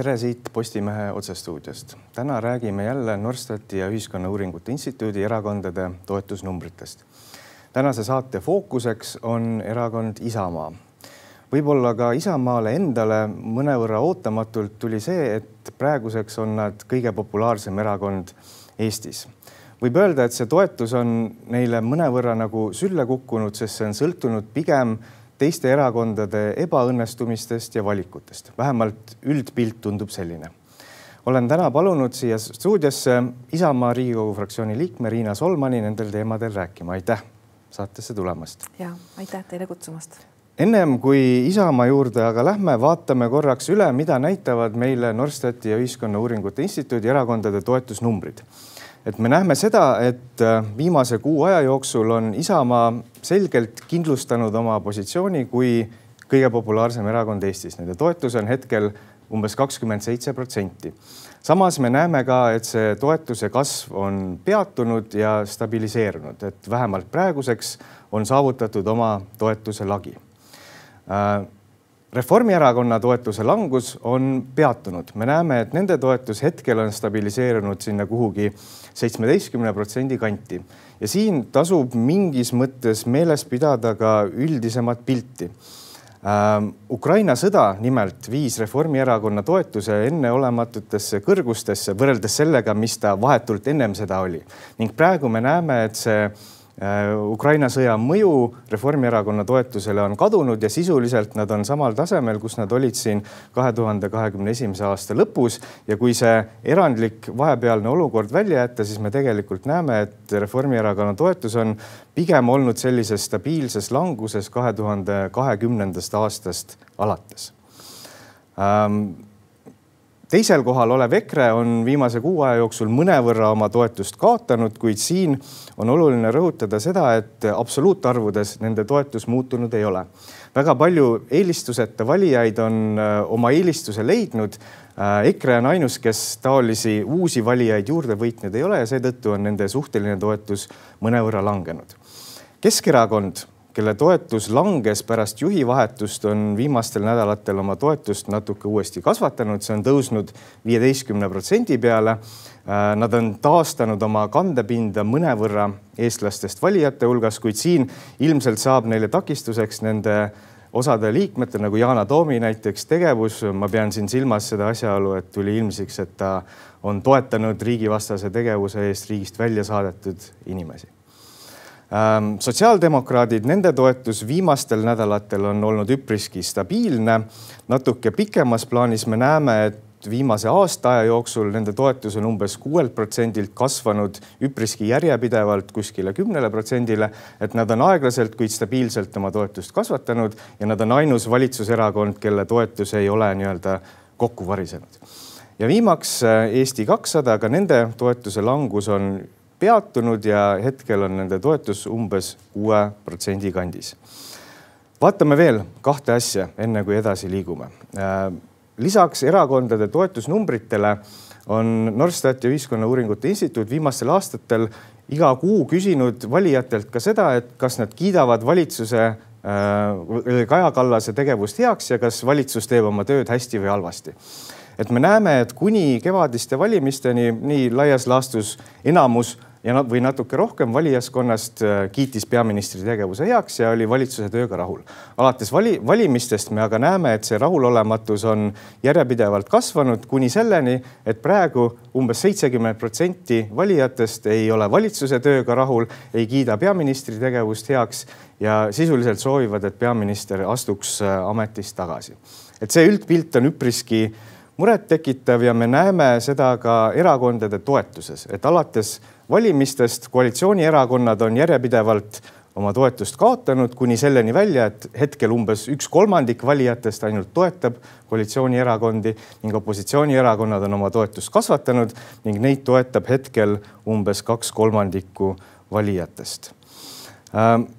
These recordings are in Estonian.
tere siit Postimehe otsestuudiost. täna räägime jälle Norstati ja Ühiskonnauuringute Instituudi erakondade toetusnumbritest. tänase saate fookuseks on erakond Isamaa. võib-olla ka Isamaale endale mõnevõrra ootamatult tuli see, et praeguseks on nad kõige populaarsem erakond Eestis võib öelda, et see toetus on neile mõnevõrra nagu sülle kukkunud, sest see on sõltunud pigem teiste erakondade ebaõnnestumistest ja valikutest. vähemalt üldpilt tundub selline. olen täna palunud siia stuudiosse Isamaa Riigikogu fraktsiooni liikme Riina Solmani nendel teemadel rääkima. aitäh saatesse tulemast. ja aitäh teile kutsumast. ennem kui Isamaa juurde aga lähme, vaatame korraks üle, mida näitavad meile Norstati ja Ühiskonnauuringute Instituudi erakondade toetusnumbrid et me näeme seda, et äh, viimase kuu aja jooksul on Isamaa selgelt kindlustanud oma positsiooni kui kõige populaarsem erakond Eestis. Nende toetus on hetkel umbes kakskümmend seitse protsenti. samas me näeme ka, et see toetuse kasv on peatunud ja stabiliseerunud, et vähemalt praeguseks on saavutatud oma toetuse lagi äh, Reformierakonna toetuse langus on peatunud, me näeme, et nende toetus hetkel on stabiliseerunud sinna kuhugi seitsmeteistkümne protsendi kanti. Ja siin tasub mingis mõttes meeles pidada ka üldisemat pilti. Ähm,. Ukraina sõda nimelt viis Reformierakonna toetuse enneolematutesse kõrgustesse võrreldes sellega, mis ta vahetult ennem seda oli. Ning praegu me näeme, et see Ukraina sõja mõju Reformierakonna toetusele on kadunud ja sisuliselt nad on samal tasemel, kus nad olid siin kahe tuhande kahekümne esimese aasta lõpus. ja kui see erandlik vahepealne olukord välja jätta, siis me tegelikult näeme, et Reformierakonna toetus on pigem olnud sellises stabiilses languses kahe tuhande kahekümnendast aastast alates ähm, teisel kohal olev EKRE on viimase kuu aja jooksul mõnevõrra oma toetust kaotanud, kuid siin on oluline rõhutada seda, et absoluutarvudes nende toetus muutunud ei ole. väga palju eelistuseta valijaid on äh, oma eelistuse leidnud. Äh, EKRE on ainus, kes taolisi uusi valijaid juurde võitnud ei ole ja seetõttu on nende suhteline toetus mõnevõrra langenud. Keskerakond kelle toetus langes pärast juhi vahetust, on viimastel nädalatel oma toetust natuke uuesti kasvatanud, see on tõusnud viieteistkümne protsendi peale. Äh, nad on taastanud oma kandepinda mõnevõrra eestlastest valijate hulgas, kuid siin ilmselt saab neile takistuseks nende osade liikmete nagu Yana Toomi näiteks tegevus. ma pean siin silmas seda asjaolu, et tuli ilmsiks, et ta on toetanud riigivastase tegevuse eest riigist välja saadetud inimesi sotsiaaldemokraadid, nende toetus viimastel nädalatel on olnud üpriski stabiilne. natuke pikemas plaanis me näeme, et viimase aasta aja jooksul nende toetus on umbes kuuelt protsendilt kasvanud üpriski järjepidevalt kuskile kümnele protsendile. et nad on aeglaselt, kuid stabiilselt oma toetust kasvatanud ja nad on ainus valitsuserakond, kelle toetus ei ole nii-öelda kokku varisenud. ja viimaks äh, Eesti kakssada, ka nende toetuse langus on peatunud ja hetkel on nende toetus umbes kuue protsendi kandis. vaatame veel kahte asja, enne kui edasi liigume. Äh, lisaks erakondade toetusnumbritele on Norstat ja Ühiskonnauuringute Instituut viimastel aastatel iga kuu küsinud valijatelt ka seda, et kas nad kiidavad valitsuse äh, Kaja Kallase tegevust heaks ja kas valitsus teeb oma tööd hästi või halvasti et me näeme, et kuni kevadiste valimisteni nii laias laastus enamus ja nad või natuke rohkem valijaskonnast äh, kiitis peaministri tegevuse heaks ja oli valitsuse tööga rahul. alates vali, valimistest me aga näeme, et see rahulolematus on järjepidevalt kasvanud kuni selleni, et praegu umbes seitsekümmend protsenti valijatest ei ole valitsuse tööga rahul, ei kiida peaministri tegevust heaks ja sisuliselt soovivad, et peaminister astuks äh, ametist tagasi. et see üldpilt on üpriski murettekitav ja me näeme seda ka erakondade toetuses, et alates valimistest koalitsioonierakonnad on järjepidevalt oma toetust kaotanud kuni selleni välja, et hetkel umbes üks kolmandik valijatest ainult toetab koalitsioonierakondi ning opositsioonierakonnad on oma toetust kasvatanud ning neid toetab hetkel umbes kaks kolmandikku valijatest. Ähm,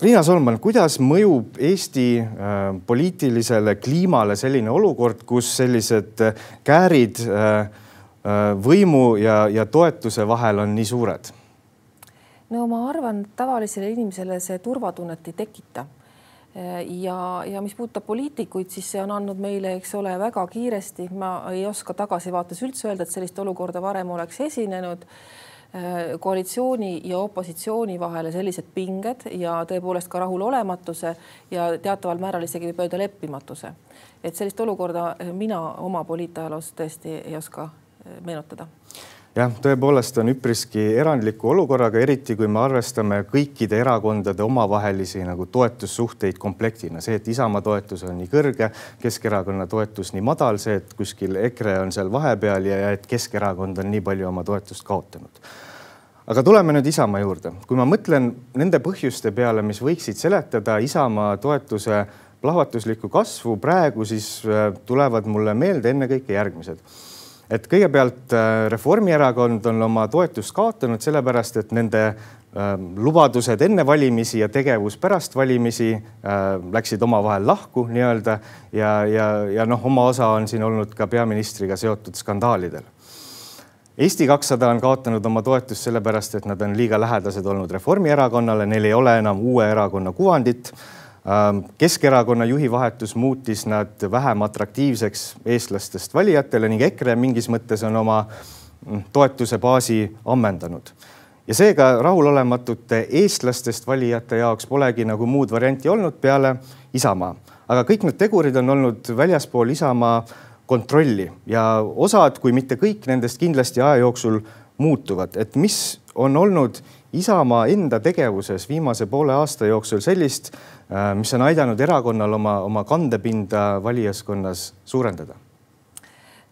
Riina Solman, kuidas mõjub Eesti äh, poliitilisele kliimale selline olukord, kus sellised äh, käärid äh, võimu ja, ja toetuse vahel on nii suured? no ma arvan, tavalisele inimesele see turvatunnet ei tekita. ja, ja mis puudutab poliitikuid, siis see on andnud meile, eks ole, väga kiiresti, ma ei oska tagasivaates üldse öelda, et sellist olukorda varem oleks esinenud koalitsiooni ja opositsiooni vahele sellised pinged ja tõepoolest ka rahulolematuse ja teataval määral isegi võib öelda leppimatuse. et sellist olukorda mina oma poliitajaloos tõesti ei oska meenutada. Jah, tõepoolest on üpriski erandliku olukorraga, eriti kui me arvestame kõikide erakondade omavahelisi nagu toetussuhteid komplektina, see, et Isamaa toetus on nii kõrge, Keskerakonna toetus nii madal, see, et kuskil EKRE on seal vahepeal ja, ja et Keskerakond on nii palju oma toetust kaotanud. aga tuleme nüüd Isamaa juurde, kui ma mõtlen nende põhjuste peale, mis võiksid seletada Isamaa toetuse plahvatuslikku kasvu praegu, siis äh, tulevad mulle meelde ennekõike järgmised et kõigepealt äh, Reformierakond on oma toetust kaotanud sellepärast, et nende ähm, lubadused enne valimisi ja tegevus pärast valimisi äh, läksid omavahel lahku nii-öelda ja, ja, ja noh, oma osa on siin olnud ka peaministriga seotud skandaalidel. Eesti kakssada on kaotanud oma toetust sellepärast, et nad on liiga lähedased olnud Reformierakonnale, neil ei ole enam uue erakonna kuvandit Keskerakonna juhi vahetus muutis nad vähem atraktiivseks eestlastest valijatele ning EKRE mingis mõttes on oma mm, toetuse baasi ammendanud. ja seega rahulolematute eestlastest valijate jaoks polegi nagu muud varianti olnud peale Isamaa, aga kõik need tegurid on olnud väljaspool Isamaa kontrolli ja osad, kui mitte kõik nendest kindlasti aja jooksul muutuvad, et mis on olnud Isamaa enda tegevuses viimase poole aasta jooksul sellist, äh, mis on aidanud erakonnal oma, oma kandepinda valijaskonnas suurendada?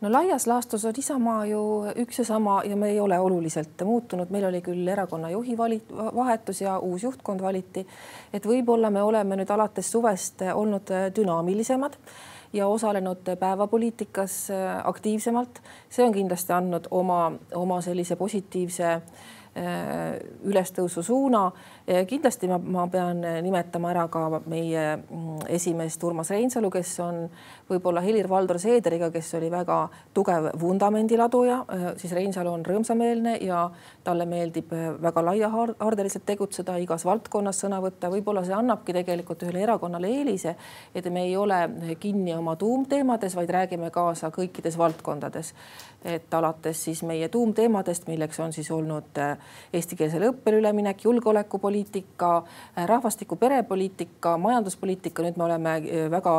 no laias laastus on Isamaa ju üks ja sama ja me ei ole oluliselt muutunud, meil oli küll erakonna juhi vali-, vahetus ja uus juhtkond valiti. et võib-olla me oleme nüüd alates suvest olnud dünaamilisemad ja osalenud päevapoliitikas aktiivsemalt. see on kindlasti andnud oma, oma sellise positiivse äh, ülestõusu suuna. Kindlasti ma, ma pean nimetama ära ka meie mm, esimeest Urmas Reinsalu, kes on võib-olla Helir-Valdor Seederiga, kes oli väga tugev vundamendiladuja, äh, siis Reinsalu on rõõmsameelne ja talle meeldib äh, väga laiahaardeliselt tegutseda, igas valdkonnas sõna võtta. võib-olla see annabki tegelikult ühele erakonnale eelise, et me ei ole kinni oma tuumteemades, vaid räägime kaasa kõikides valdkondades. et alates siis meie tuumteemadest, milleks on siis olnud eestikeelsele õppele üleminek, julgeolekupoliitika, rahvastiku perepoliitika, majanduspoliitika, nüüd me oleme eh, väga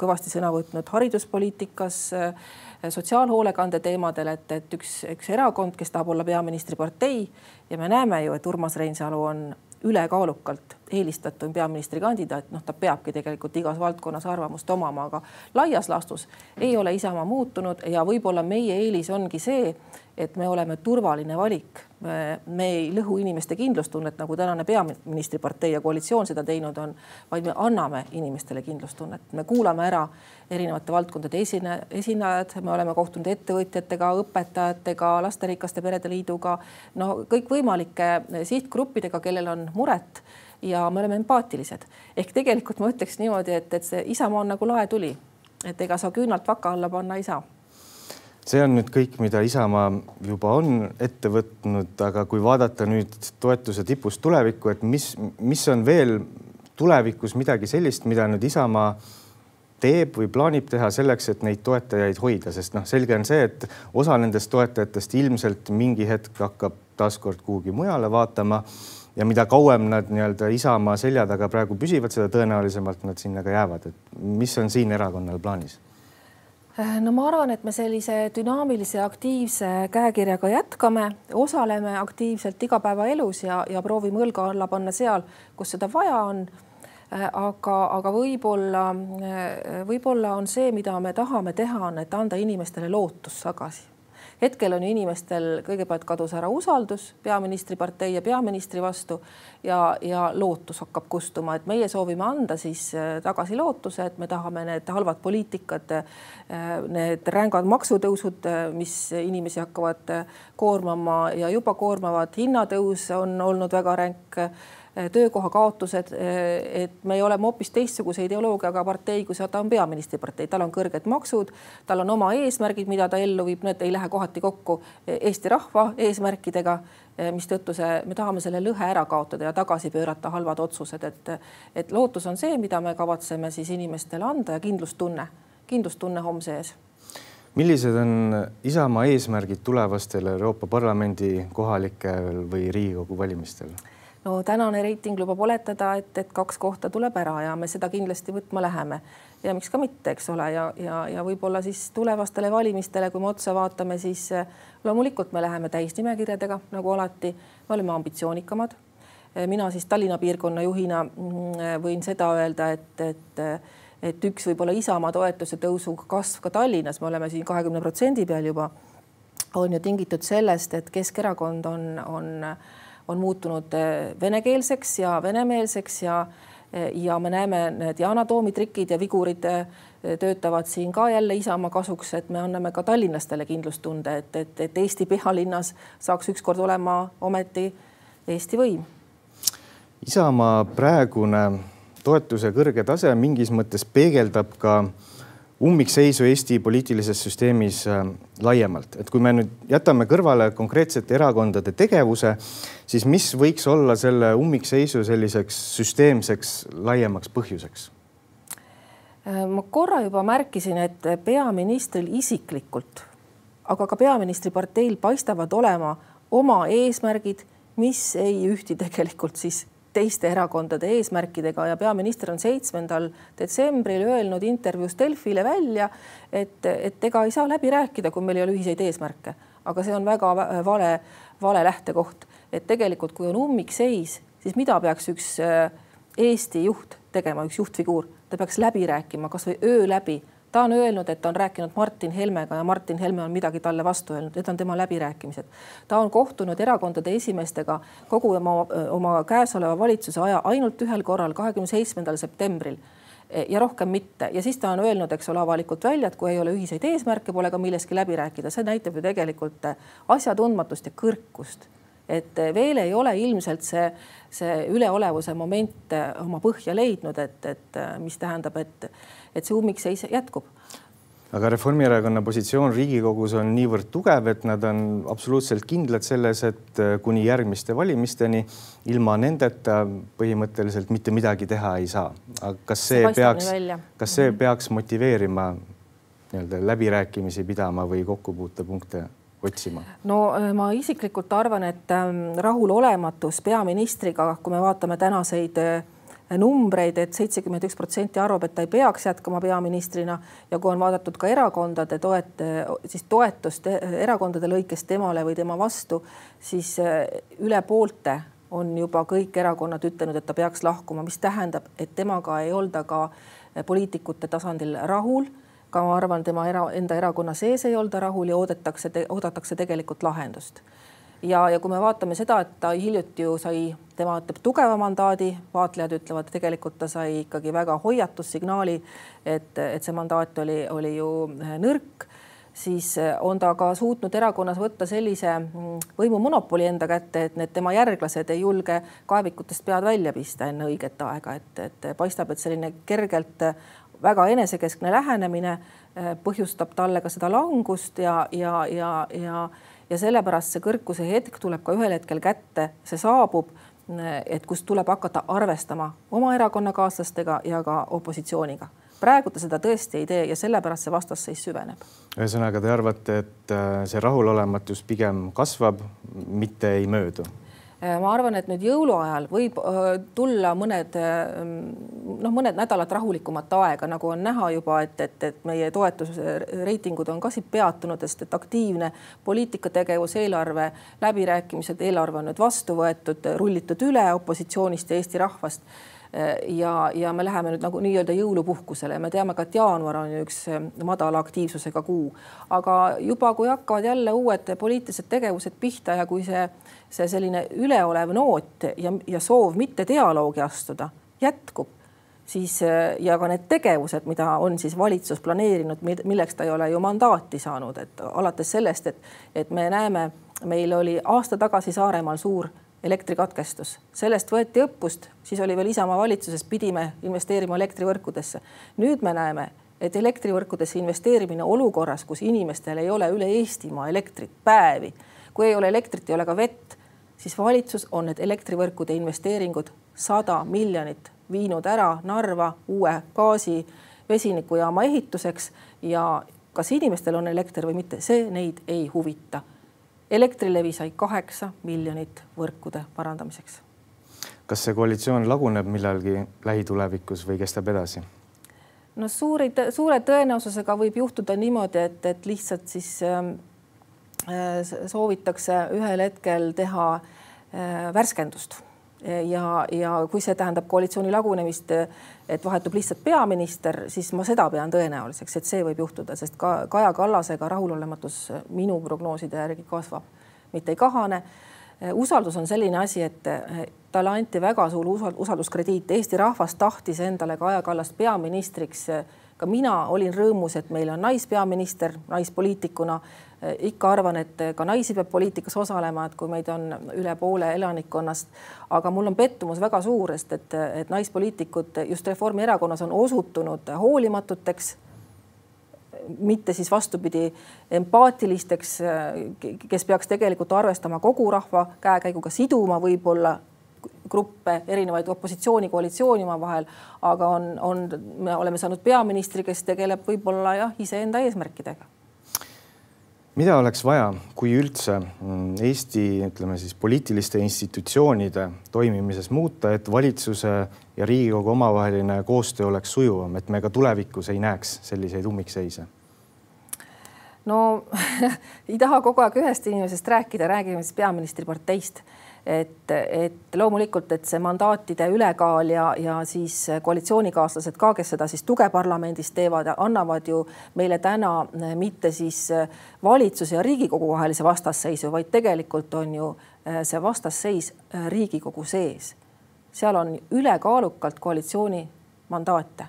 kõvasti sõna võtnud hariduspoliitikas, eh, sotsiaalhoolekande teemadel, et, et üks, üks erakond, kes tahab olla peaministripartei ja me näeme ju, et Urmas Reinsalu on ülekaalukalt eelistatum peaministrikandidaat, noh, ta peabki tegelikult igas valdkonnas arvamust omama, aga laias laastus ei ole Isamaa muutunud ja võib-olla meie eelis ongi see, et me oleme turvaline valik. me ei lõhu inimeste kindlustunnet, nagu tänane peaministripartei ja koalitsioon seda teinud on, vaid me anname inimestele kindlustunnet, me kuulame ära erinevate valdkondade esine, esinejad, me oleme kohtunud ettevõtjatega, õpetajatega, lasterikaste perede liiduga, no kõikvõimalike sihtgruppidega, kellel on muret ja me oleme empaatilised. ehk tegelikult ma ütleks niimoodi, et, et see Isamaa on nagu laetuli, et ega sa küünalt vaka alla panna ei saa. See on nüüd kõik, mida Isamaa juba on ette võtnud, aga kui vaadata nüüd toetuse tipust tulevikku, et mis, mis on veel tulevikus midagi sellist, mida nüüd Isamaa teeb või plaanib teha selleks, et neid toetajaid hoida, sest noh, selge on see, et osa nendest toetajatest ilmselt mingi hetk hakkab taaskord kuhugi mujale vaatama ja mida kauem nad nii-öelda Isamaa selja taga praegu püsivad, seda tõenäolisemalt nad sinna ka jäävad. et mis on siin erakonnal plaanis? no ma arvan, et me sellise dünaamilise, aktiivse käekirjaga jätkame, osaleme aktiivselt igapäevaelus ja, ja proovime õlga alla panna seal, kus seda vaja on. aga, aga võib-olla, võib-olla on see, mida me tahame teha, on, et anda inimestele lootus tagasi hetkel on ju inimestel kõigepealt kadus ära usaldus peaministripartei ja peaministri vastu ja, ja lootus hakkab kustuma, et meie soovime anda siis äh, tagasi lootuse, et me tahame need halvad poliitikad, äh, need rängad maksutõusud, äh, mis inimesi hakkavad koormama ja juba koormavad, hinnatõus on olnud väga ränk töökoha kaotused, et me oleme hoopis teistsuguse ideoloogiaga partei, kui ta on peaministripartei, tal on kõrged maksud, tal on oma eesmärgid, mida ta ellu viib, need ei lähe kohati kokku Eesti rahva eesmärkidega mistõttu see, me tahame selle lõhe ära kaotada ja tagasi pöörata halvad otsused, et, et lootus on see, mida me kavatseme siis inimestele anda ja kindlustunne, kindlustunne homse ees millised on Isamaa eesmärgid tulevastel Euroopa Parlamendi kohalikel või Riigikogu valimistel? No tänane reiting lubab oletada, et, et kaks kohta tuleb ära ja me seda kindlasti võtma läheme ja miks ka mitte, eks ole, ja, ja, ja võib-olla siis tulevastele valimistele, kui me otsa vaatame, siis eh, loomulikult me läheme täisnimekirjadega nagu alati, me oleme ambitsioonikamad. Eh, mina siis Tallinna piirkonna juhina mm, eh, võin seda öelda, et, et et üks võib-olla Isamaa toetuse tõusu kasv ka Tallinnas, me oleme siin kahekümne protsendi peal juba, on ju tingitud sellest, et Keskerakond on, on, on muutunud eh, venekeelseks ja venemeelseks ja ja me näeme need Yana Toomi trikid ja vigurid eh, töötavad siin ka jälle Isamaa kasuks, et me anname ka tallinlastele kindlustunde, et, et, et Eesti pealinnas saaks ükskord olema ometi Eesti võim. Isamaa praegune toetuse kõrge tase mingis mõttes peegeldab ka ummikseisu Eesti poliitilises süsteemis äh, laiemalt, et kui me nüüd jätame kõrvale konkreetsete erakondade tegevuse, siis mis võiks olla selle ummikseisu selliseks süsteemseks laiemaks põhjuseks? Äh, ma korra juba märkisin, et peaministril isiklikult, aga ka peaministri parteil paistavad olema oma eesmärgid, mis ei ühti tegelikult siis teiste erakondade eesmärkidega ja peaminister on seitsmendal detsembril öelnud intervjuus Delfile välja, et, et ega ei saa läbi rääkida, kui meil ei ole ühiseid eesmärke. aga see on väga vale, vale lähtekoht, et tegelikult, kui on ummikseis, siis mida peaks üks äh, Eesti juht tegema, üks juhtfiguur, ta peaks läbi rääkima kasvõi öö läbi ta on öelnud, et ta on rääkinud Martin Helmega ja Martin Helme on midagi talle vastu öelnud, need on tema läbirääkimised. ta on kohtunud erakondade esimeestega kogu oma, oma käesoleva valitsuse aja ainult ühel korral, kahekümne seitsmendal septembril ja rohkem mitte. Ja siis ta on öelnud, eks ole, avalikult välja, et kui ei ole ühiseid eesmärke, pole ka milleski läbi rääkida, see näitab ju tegelikult asjatundmatust ja kõrkust et veel ei ole ilmselt see, see üleolevuse moment oma põhja leidnud, et, et mis tähendab, et et see ummikseis jätkub aga Reformierakonna positsioon Riigikogus on niivõrd tugev, et nad on absoluutselt kindlad selles, et kuni järgmiste valimisteni ilma nendeta põhimõtteliselt mitte midagi teha ei saa. kas see, see peaks, kas see mhm. peaks motiveerima nii-öelda läbirääkimisi pidama või kokkupuutepunkte otsima? no äh, ma isiklikult arvan, et ähm, rahulolematus peaministriga, kui me vaatame tänaseid äh, numbreid et, et seitsekümmend üks protsenti arvab, et ta ei peaks jätkama peaministrina ja kui on vaadatud ka erakondade toet-, siis toetust erakondade lõikes temale või tema vastu, siis üle poolte on juba kõik erakonnad ütelnud, et ta peaks lahkuma, mis tähendab, et temaga ei olda ka poliitikute tasandil rahul ka ma arvan, tema era, enda erakonna sees ei olda rahul ja oodatakse, oodatakse tegelikult lahendust. Ja, ja kui me vaatame seda, et ta hiljuti ju sai, tema ütleb tugeva mandaadi, vaatlejad ütlevad, tegelikult ta sai ikkagi väga hoiatussignaali, et, et see mandaat oli, oli ju eh, nõrk siis eh, on ta ka suutnud erakonnas võtta sellise mm, võimumonopoli enda kätte, et need tema järglased ei julge kaevikutest pead välja pista enne õiget aega, et, et paistab, et selline kergelt väga enesekeskne lähenemine eh, põhjustab talle ka seda langust ja, ja, ja, ja ja sellepärast see kõrguse hetk tuleb ka ühel hetkel kätte, see saabub, et kus tuleb hakata arvestama oma erakonnakaaslastega ja ka opositsiooniga. praegu ta seda tõesti ei tee ja sellepärast see vastasseis süveneb. ühesõnaga, te arvate, et äh, see rahulolematus pigem kasvab, mitte ei möödu ma arvan, et nüüd jõuluajal võib äh, tulla mõned äh, noh, mõned nädalad rahulikumat aega, nagu on näha juba, et, et, et meie toetusreitingud on ka siit peatunud, sest et aktiivne poliitikategevus, eelarve läbirääkimised, eelarve on nüüd vastu võetud, rullitud üle opositsioonist ja Eesti rahvast ja, ja me läheme nüüd nagu nii-öelda jõulupuhkusele. Me teame ka, et jaanuar on ju üks madala aktiivsusega kuu, aga juba, kui hakkavad jälle uued poliitilised tegevused pihta ja kui see see selline üleolev noot ja, ja soov mitte dialoogi astuda jätkub, siis ja ka need tegevused, mida on siis valitsus planeerinud, milleks ta ei ole ju mandaati saanud, et alates sellest, et, et me näeme, meil oli aasta tagasi Saaremaal suur elektrikatkestus, sellest võeti õppust, siis oli veel Isamaa valitsuses, pidime investeerima elektrivõrkudesse. nüüd me näeme, et elektrivõrkudesse investeerimine olukorras, kus inimestel ei ole üle Eestimaa elektrit päevi, kui ei ole elektrit, ei ole ka vett, siis valitsus on need elektrivõrkude investeeringud sada miljonit viinud ära Narva uue gaasi vesinikujaama ehituseks ja kas inimestel on elekter või mitte, see neid ei huvita. Elektrilevi sai kaheksa miljonit võrkude parandamiseks. kas see koalitsioon laguneb millalgi lähitulevikus või kestab edasi? no suuri, suure tõenäosusega võib juhtuda niimoodi, et, et lihtsalt siis ähm, äh, soovitakse ühel hetkel teha äh, värskendust ja, ja kui see tähendab koalitsiooni lagunemist, et vahetub lihtsalt peaminister, siis ma seda pean tõenäoliseks, et see võib juhtuda, sest ka Kaja Kallasega rahulolematus minu prognooside järgi kasvab, mitte ei kahane. usaldus on selline asi, et talle anti väga suur usalduskrediit, Eesti rahvas tahtis endale Kaja Kallast peaministriks. Ka mina olin rõõmus, et meil on naispeaminister naispoliitikuna ikka arvan, et ka naisi peab poliitikas osalema, et kui meid on üle poole elanikkonnast. aga mul on pettumus väga suur, sest et, et naispoliitikud just Reformierakonnas on osutunud hoolimatuteks mitte siis vastupidi empaatilisteks, kes peaks tegelikult arvestama kogu rahva käekäiguga, siduma võib-olla gruppe, erinevaid opositsiooni, koalitsiooni omavahel, aga on, on, me oleme saanud peaministri, kes tegeleb võib-olla jah, iseenda eesmärkidega mida oleks vaja, kui üldse mm, Eesti, ütleme siis poliitiliste institutsioonide toimimises muuta, et valitsuse ja Riigikogu omavaheline koostöö oleks sujuvam, et me ka tulevikus ei näeks selliseid ummikseise? no ei taha kogu aeg ühest inimesest rääkida, räägime siis peaministri parteist et, et loomulikult, et see mandaatide ülekaal ja, ja siis koalitsioonikaaslased ka, kes seda siis tuge parlamendis teevad, annavad ju meile täna mitte siis valitsuse ja Riigikogu vahelise vastasseisu, vaid tegelikult on ju eh, see vastasseis eh, Riigikogu sees. seal on ülekaalukalt koalitsiooni mandaate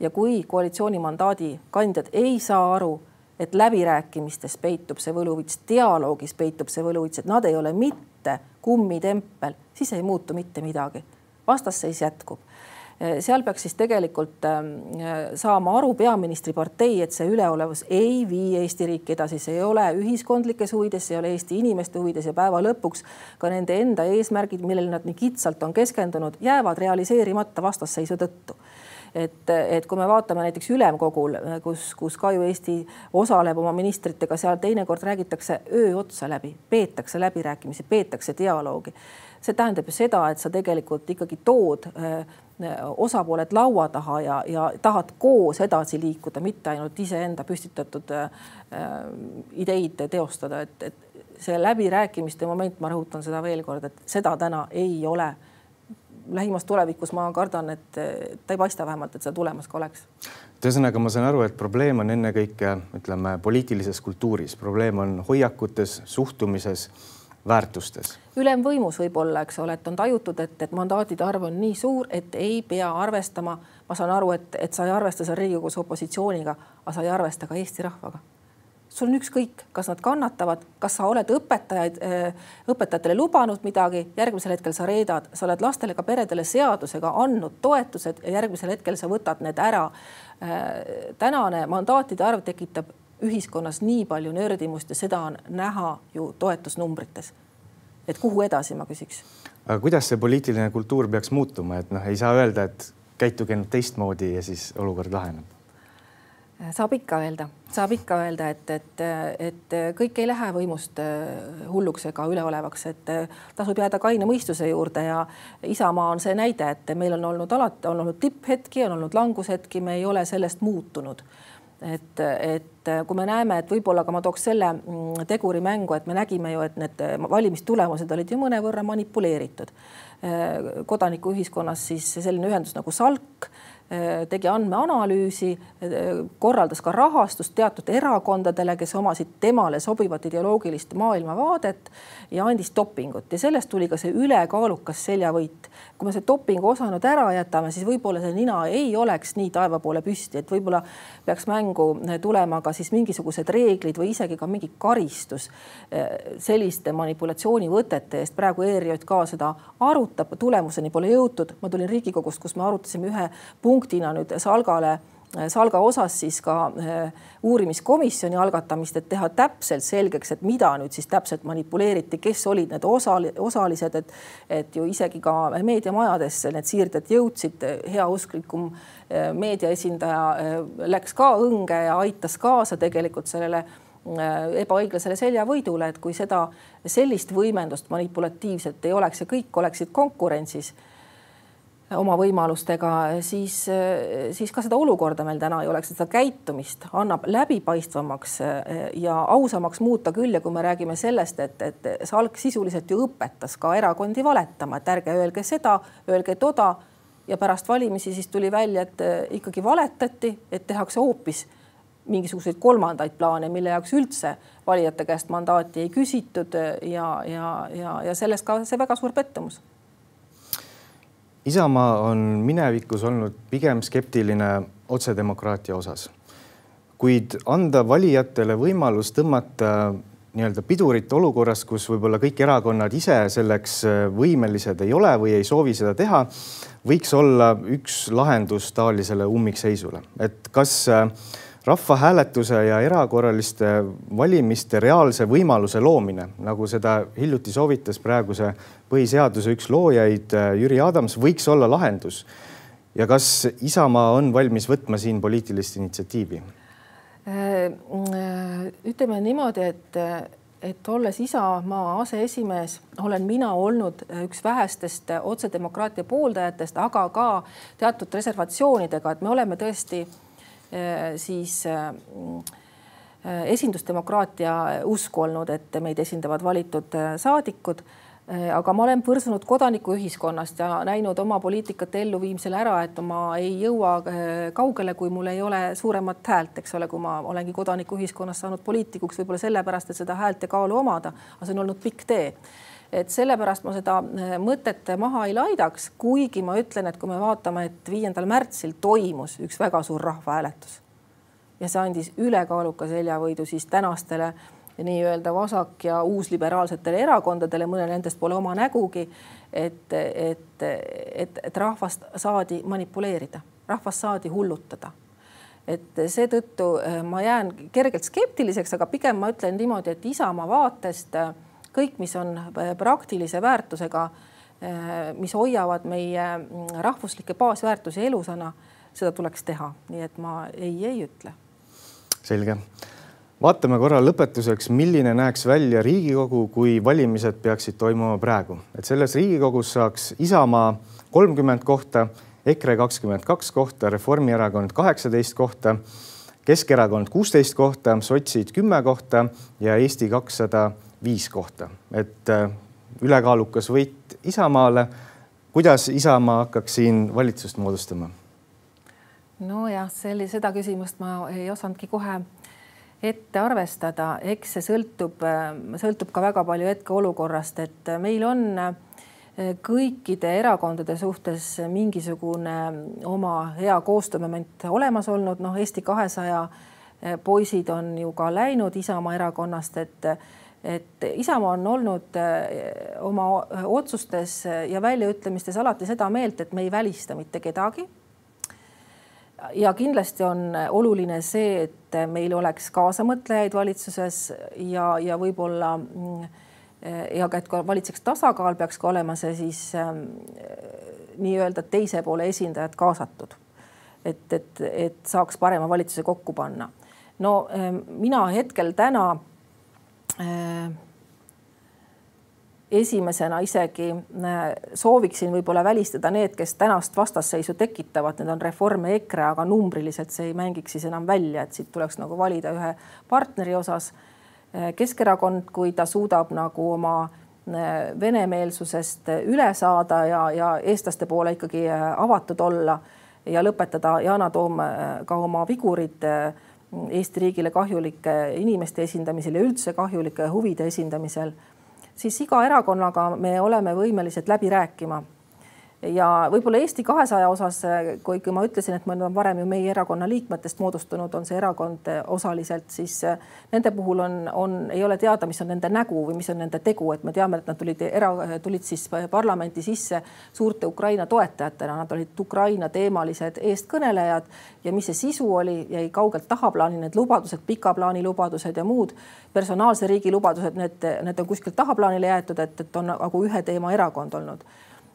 ja kui koalitsiooni mandaadi kandjad ei saa aru, et läbirääkimistes peitub see võluvits, dialoogis peitub see võluvits, et nad ei ole mitte mitte kummitempel, siis ei muutu mitte midagi. vastasseis jätkub seal peaks siis tegelikult ähm, saama aru peaministri partei, et see üleolevus ei vii Eesti riiki edasi, see ei ole ühiskondlikes huvides, see ei ole Eesti inimeste huvides ja päeva lõpuks ka nende enda eesmärgid, millele nad nii kitsalt on keskendunud, jäävad realiseerimata vastasseisu tõttu et, et kui me vaatame näiteks ülemkogul, kus, kus ka ju Eesti osaleb oma ministritega, seal teinekord räägitakse öö otsa läbi, peetakse läbirääkimisi, peetakse dialoogi. see tähendab ju seda, et sa tegelikult ikkagi tood äh, osapooled laua taha ja, ja tahad koos edasi liikuda, mitte ainult iseenda püstitatud äh, ideid teostada, et, et see läbirääkimiste moment, ma rõhutan seda veel kord, et seda täna ei ole lähimas tulevikus ma kardan, et ta ei paista vähemalt, et seda tulemas ka oleks. ühesõnaga, ma saan aru, et probleem on ennekõike ütleme poliitilises kultuuris, probleem on hoiakutes, suhtumises, väärtustes. ülemvõimus võib-olla, eks ole, et on tajutud, et, et mandaatide arv on nii suur, et ei pea arvestama. ma saan aru, et, et sa ei arvesta seal Riigikogus opositsiooniga, aga sa ei arvesta ka Eesti rahvaga sul on ükskõik, kas nad kannatavad, kas sa oled õpetajaid, äh, õpetajatele lubanud midagi, järgmisel hetkel sa reedad, sa oled lastele, ka peredele seadusega andnud toetused ja järgmisel hetkel sa võtad need ära. Äh, tänane mandaatide arv tekitab ühiskonnas nii palju nördimust ja seda on näha ju toetusnumbrites. et kuhu edasi, ma küsiks. aga kuidas see poliitiline kultuur peaks muutuma, et noh, ei saa öelda, et käituge nüüd teistmoodi ja siis olukord laheneb saab ikka öelda, saab ikka öelda, et, et, et kõik ei lähe võimust äh, hulluks ega üleolevaks, et äh, tasub jääda kaine mõistuse juurde ja Isamaa on see näide, et meil on olnud alati, on olnud tipphetki, on olnud langushetki, me ei ole sellest muutunud. et, et kui me näeme, et võib-olla ka ma tooks selle mm, teguri mängu, et me nägime ju, et need valimistulemused olid ju mõnevõrra manipuleeritud. Äh, kodanikuühiskonnas siis selline ühendus nagu SALK Äh, tegi andmeanalüüsi, korraldas ka rahastust teatud erakondadele, kes omasid temale sobivat ideoloogilist maailmavaadet ja andis dopingut ja sellest tuli ka see ülekaalukas seljavõit. kui me see dopingu osa nüüd ära jätame, siis võib-olla see nina ei oleks nii taeva poole püsti, et võib-olla peaks mängu tulema ka siis mingisugused reeglid või isegi ka mingi karistus selliste manipulatsioonivõtete eest. praegu ERJK seda arutab, tulemuseni pole jõutud. ma tulin Riigikogust, kus me arutasime ühe punktina nüüd Salgale Salga osas siis ka eh, uurimiskomisjoni algatamist, et teha täpselt selgeks, et mida nüüd siis täpselt manipuleeriti, kes olid need osal-, osalised, et et ju isegi ka meediamajadesse need siirded jõudsid, heausklikum eh, meedia esindaja eh, läks ka õnge ja aitas kaasa tegelikult sellele ebaõiglasele seljavõidule, et kui seda, sellist võimendust manipulatiivset ei oleks ja kõik oleksid konkurentsis oma võimalustega, siis, siis ka seda olukorda meil täna ei oleks, seda käitumist annab läbipaistvamaks eh, ja ausamaks muuta küll ja kui me räägime sellest, et, et Salk sisuliselt ju õpetas ka erakondi valetama, et ärge öelge seda, öelge toda ja pärast valimisi siis tuli välja, et eh, ikkagi valetati, et tehakse hoopis mingisuguseid kolmandaid plaane, mille jaoks üldse valijate käest mandaati ei küsitud ja, ja, ja, ja sellest ka see väga suur pettumus Isamaa on minevikus olnud pigem skeptiline otsedemokraatia osas, kuid anda valijatele võimalus tõmmata nii-öelda pidurit olukorras, kus võib-olla kõik erakonnad ise selleks võimelised ei ole või ei soovi seda teha, võiks olla üks lahendus taolisele ummikseisule, et kas äh, rahvahääletuse ja erakorraliste valimiste reaalse võimaluse loomine, nagu seda hiljuti soovitas praeguse põhiseaduse üks loojaid äh, Jüri Adams, võiks olla lahendus. ja kas Isamaa on valmis võtma siin poliitilist initsiatiivi? Äh, ütleme niimoodi, et, et olles Isamaa aseesimees, olen mina olnud üks vähestest otsedemokraatia pooldajatest, aga ka teatud reservatsioonidega, et me oleme tõesti siis äh, äh, esindusdemokraatia usku olnud, et meid esindavad valitud saadikud. aga ma olen põrsunud kodanikuühiskonnast ja näinud oma poliitikate elluviimisel ära, et ma ei jõua kaugele, kui mul ei ole suuremat häält, eks ole, kui ma olengi kodanikuühiskonnas saanud poliitikuks, võib-olla sellepärast, et seda häält ja kaalu omada, aga see on olnud pikk tee et sellepärast ma seda äh, mõtet maha ei laidaks, kuigi ma ütlen, et kui me vaatame, et viiendal märtsil toimus üks väga suur rahvahääletus ja see andis ülekaaluka seljavõidu siis tänastele nii-öelda vasak- ja uusliberaalsetele erakondadele, mõnel nendest pole oma nägugi. et, et, et, et rahvast saadi manipuleerida, rahvast saadi hullutada et seetõttu äh, ma jään kergelt skeptiliseks, aga pigem ma ütlen niimoodi, et Isamaa vaatest äh, kõik, mis on äh, praktilise väärtusega, äh, mis hoiavad meie mm, rahvuslikke baasväärtusi elusana, seda tuleks teha, nii et ma ei, ei ütle. selge. vaatame korra lõpetuseks, milline näeks välja Riigikogu, kui valimised peaksid toimuma praegu, et selles Riigikogus saaks Isamaa kolmkümmend kohta, EKRE kakskümmend kaks kohta, Reformierakond kaheksateist kohta Keskerakond kuusteist kohta, sotsid kümme kohta ja Eesti kakssada viis kohta, et äh, ülekaalukas võit Isamaale. kuidas Isamaa hakkaks siin valitsust moodustama? nojah, selli-, seda küsimust ma ei osanudki kohe ette arvestada, eks see sõltub, äh, sõltub ka väga palju hetkeolukorrast, et meil on äh, kõikide erakondade suhtes mingisugune oma hea koostöömoment olemas olnud, noh, Eesti kahesaja poisid on ju ka läinud Isamaa erakonnast, et et Isamaa on olnud äh, oma otsustes ja väljaütlemistes alati seda meelt, et me ei välista mitte kedagi. ja kindlasti on oluline see, et meil oleks kaasamõtlejaid valitsuses ja, ja võib-olla mm, ja ka, et ka valitseks tasakaal, peaks ka olema see siis ähm, nii-öelda teise poole esindajad kaasatud. et, et, et saaks parema valitsuse kokku panna. no ähm, mina hetkel täna esimesena isegi äh, sooviksin võib-olla välistada need, kes tänast vastasseisu tekitavad, need on Reform ja EKRE, aga numbriliselt see ei mängiks siis enam välja, et siit tuleks nagu valida ühe partneri osas. Äh, Keskerakond, kui ta suudab nagu oma venemeelsusest üle saada ja, ja eestlaste poole ikkagi avatud olla ja lõpetada Yana Toom ka oma vigurid Eesti riigile kahjulike inimeste esindamisel ja üldse kahjulike huvide esindamisel, siis iga erakonnaga me oleme võimelised läbi rääkima. Ja võib-olla Eesti kahesaja osas, kuigi ma ütlesin, et me oleme varem ju meie erakonna liikmetest moodustunud, on see erakond osaliselt, siis nende puhul on, on, ei ole teada, mis on nende nägu või mis on nende tegu, et me teame, et nad tulid era, tulid siis parlamenti sisse suurte Ukraina toetajatena, nad olid Ukraina teemalised eestkõnelejad. Ja mis see sisu oli, jäi kaugelt tahaplaani, need lubadused, pika plaani lubadused ja muud personaalse riigi lubadused, need, need on kuskilt tahaplaanile jäetud, et, et on nagu ühe teema erakond olnud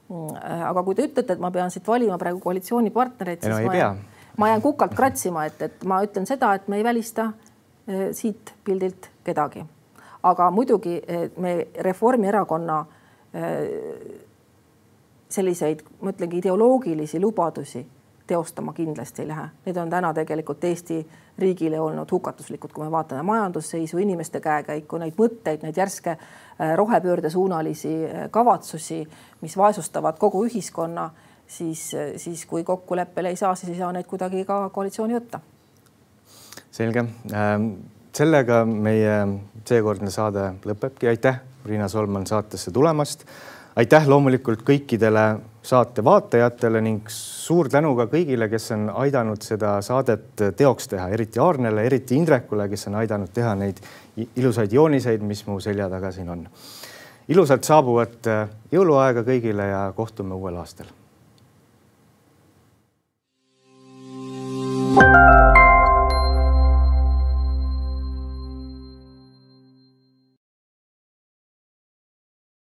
aga kui te ütlete, et ma pean siit valima praegu koalitsioonipartnereid, siis no, ma, jään, ma jään kukalt kratsima, et, et ma ütlen seda, et me ei välista eh, siit pildilt kedagi. aga muidugi eh, me Reformierakonna selliseid, ma ütlengi ideoloogilisi lubadusi teostama kindlasti ei lähe. Need on täna tegelikult Eesti riigile olnud hukatuslikud, kui me vaatame majandusseisu, inimeste käekäiku, neid mõtteid, neid järske äh, rohepöörde suunalisi äh, kavatsusi, mis vaesustavad kogu ühiskonna, siis, äh, siis kui kokkuleppele ei saa, siis ei saa neid kuidagi ka koalitsiooni võtta. selge ähm,. sellega meie seekordne saade lõpebki. aitäh, Riina Solman saatesse tulemast. aitäh loomulikult kõikidele saate vaatajatele ning suur tänu ka kõigile, kes on aidanud seda saadet teoks teha, eriti Aarnele, eriti Indrekule, kes on aidanud teha neid ilusaid jooniseid, mis mu selja taga siin on. ilusat saabuvat äh, jõuluaega kõigile ja kohtume uuel aastal. thank you